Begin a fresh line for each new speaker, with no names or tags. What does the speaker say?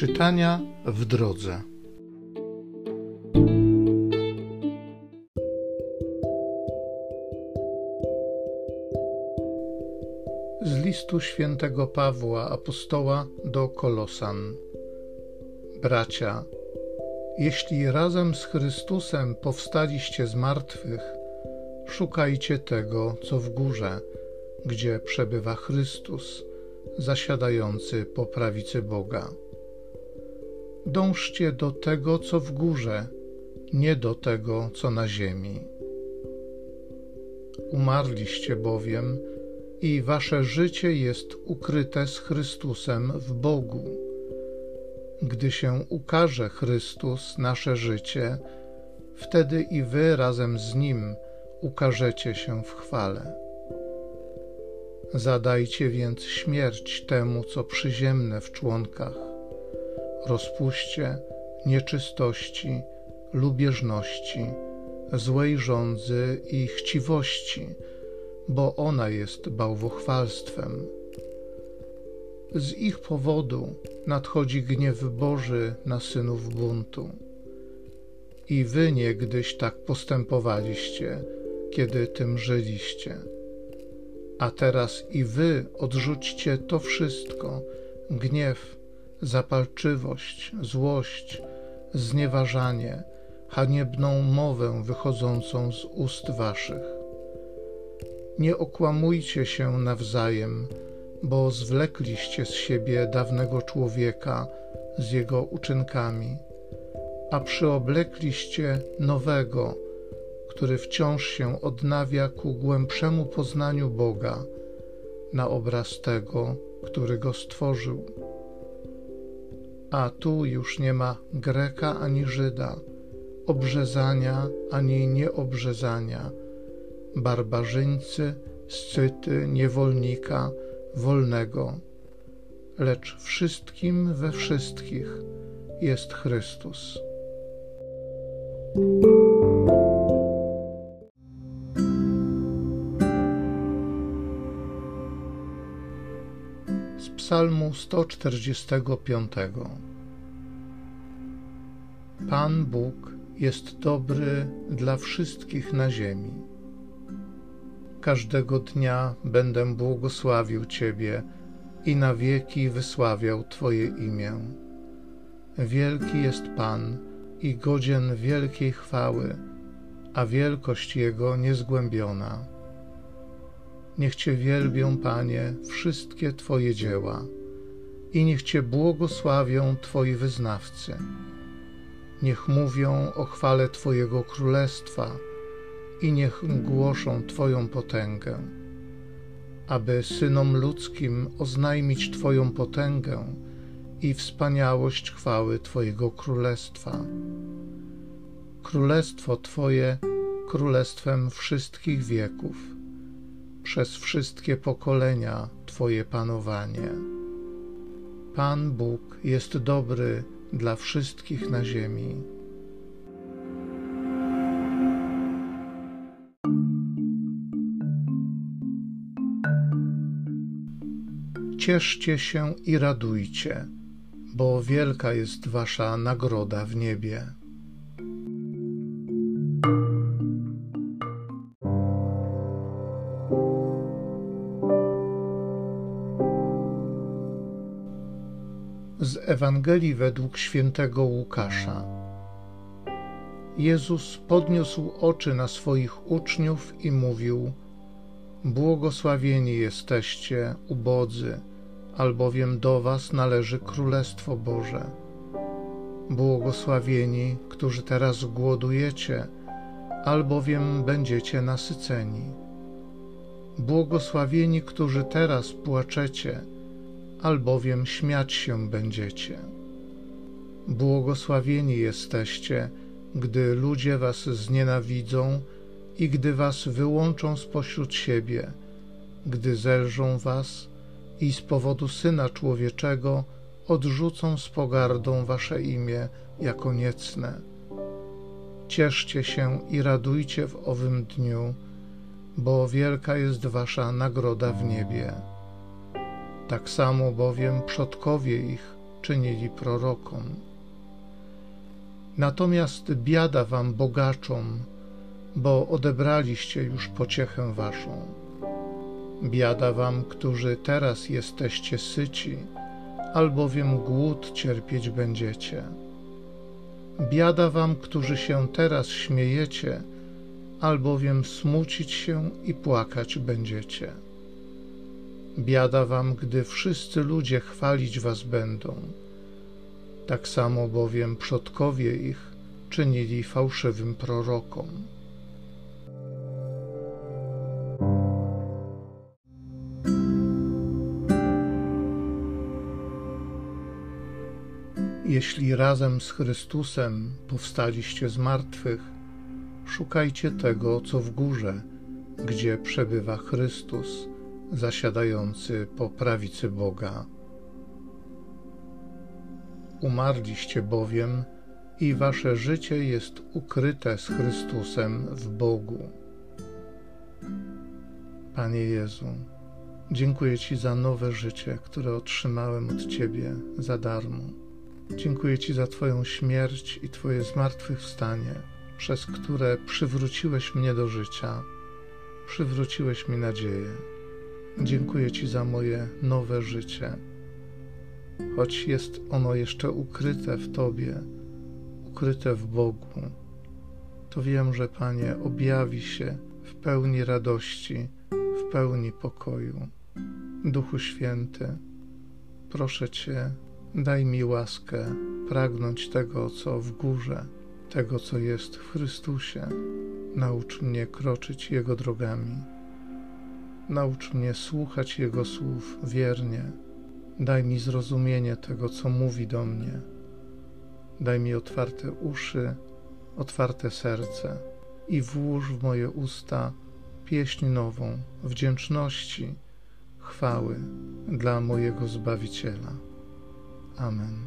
Czytania w drodze. Z listu świętego Pawła apostoła do Kolosan. Bracia, jeśli razem z Chrystusem powstaliście z martwych, szukajcie tego, co w górze, gdzie przebywa Chrystus, zasiadający po prawicy Boga. Dążcie do tego, co w górze, nie do tego, co na ziemi. Umarliście bowiem i wasze życie jest ukryte z Chrystusem w Bogu. Gdy się ukaże Chrystus, nasze życie, wtedy i wy razem z Nim ukażecie się w chwale. Zadajcie więc śmierć temu, co przyziemne w członkach, rozpuście, nieczystości, lubieżności, złej żądzy i chciwości, bo ona jest bałwochwalstwem. Z ich powodu nadchodzi gniew Boży na synów buntu. I wy niegdyś tak postępowaliście, kiedy tym żyliście. A teraz i wy odrzućcie to wszystko: gniew, zapalczywość, złość, znieważanie, haniebną mowę wychodzącą z ust waszych. Nie okłamujcie się nawzajem, bo zwlekliście z siebie dawnego człowieka z jego uczynkami, a przyoblekliście nowego, który wciąż się odnawia ku głębszemu poznaniu Boga na obraz tego, który go stworzył. A tu już nie ma Greka ani Żyda, obrzezania ani nieobrzezania, barbarzyńcy, scyty, niewolnika, wolnego, lecz wszystkim we wszystkich jest Chrystus. Z Psalmu 145 Pan Bóg jest dobry dla wszystkich na ziemi. Każdego dnia będę błogosławił Ciebie i na wieki wysławiał Twoje imię. Wielki jest Pan i godzien wielkiej chwały, a wielkość Jego niezgłębiona. Niech Cię wielbią, Panie, wszystkie Twoje dzieła i niech Cię błogosławią Twoi wyznawcy. Niech mówią o chwale Twojego królestwa i niech głoszą Twoją potęgę, aby synom ludzkim oznajmić Twoją potęgę i wspaniałość chwały Twojego królestwa. Królestwo Twoje królestwem wszystkich wieków, przez wszystkie pokolenia Twoje panowanie. Pan Bóg jest dobry dla wszystkich na ziemi. Cieszcie się i radujcie, bo wielka jest wasza nagroda w niebie. Z Ewangelii według świętego Łukasza. Jezus podniósł oczy na swoich uczniów i mówił: Błogosławieni jesteście, ubodzy, albowiem do Was należy Królestwo Boże. Błogosławieni, którzy teraz głodujecie, albowiem będziecie nasyceni. Błogosławieni, którzy teraz płaczecie, albowiem śmiać się będziecie. Błogosławieni jesteście, gdy ludzie was znienawidzą i gdy was wyłączą spośród siebie, gdy zelżą was i z powodu Syna Człowieczego odrzucą z pogardą wasze imię jako niecne. Cieszcie się i radujcie w owym dniu, bo wielka jest wasza nagroda w niebie. Tak samo bowiem przodkowie ich czynili prorokom. Natomiast biada wam bogaczom, bo odebraliście już pociechę waszą. Biada wam, którzy teraz jesteście syci, albowiem głód cierpieć będziecie. Biada wam, którzy się teraz śmiejecie, albowiem smucić się i płakać będziecie. Biada wam, gdy wszyscy ludzie chwalić was będą. Tak samo bowiem przodkowie ich czynili fałszywym prorokom. Jeśli razem z Chrystusem powstaliście z martwych, szukajcie tego, co w górze, gdzie przebywa Chrystus, zasiadający po prawicy Boga. Umarliście bowiem i wasze życie jest ukryte z Chrystusem w Bogu. Panie Jezu, dziękuję Ci za nowe życie, które otrzymałem od Ciebie za darmo. Dziękuję Ci za Twoją śmierć i Twoje zmartwychwstanie, przez które przywróciłeś mnie do życia, przywróciłeś mi nadzieję. Dziękuję Ci za moje nowe życie, choć jest ono jeszcze ukryte w Tobie, ukryte w Bogu. To wiem, że Panie objawi się w pełni radości, w pełni pokoju. Duchu Święty, proszę Cię, Daj mi łaskę pragnąć tego, co w górze, tego, co jest w Chrystusie. Naucz mnie kroczyć Jego drogami. Naucz mnie słuchać Jego słów wiernie. Daj mi zrozumienie tego, co mówi do mnie. Daj mi otwarte uszy, otwarte serce i włóż w moje usta pieśń nową, wdzięczności, chwały dla mojego Zbawiciela. Amen.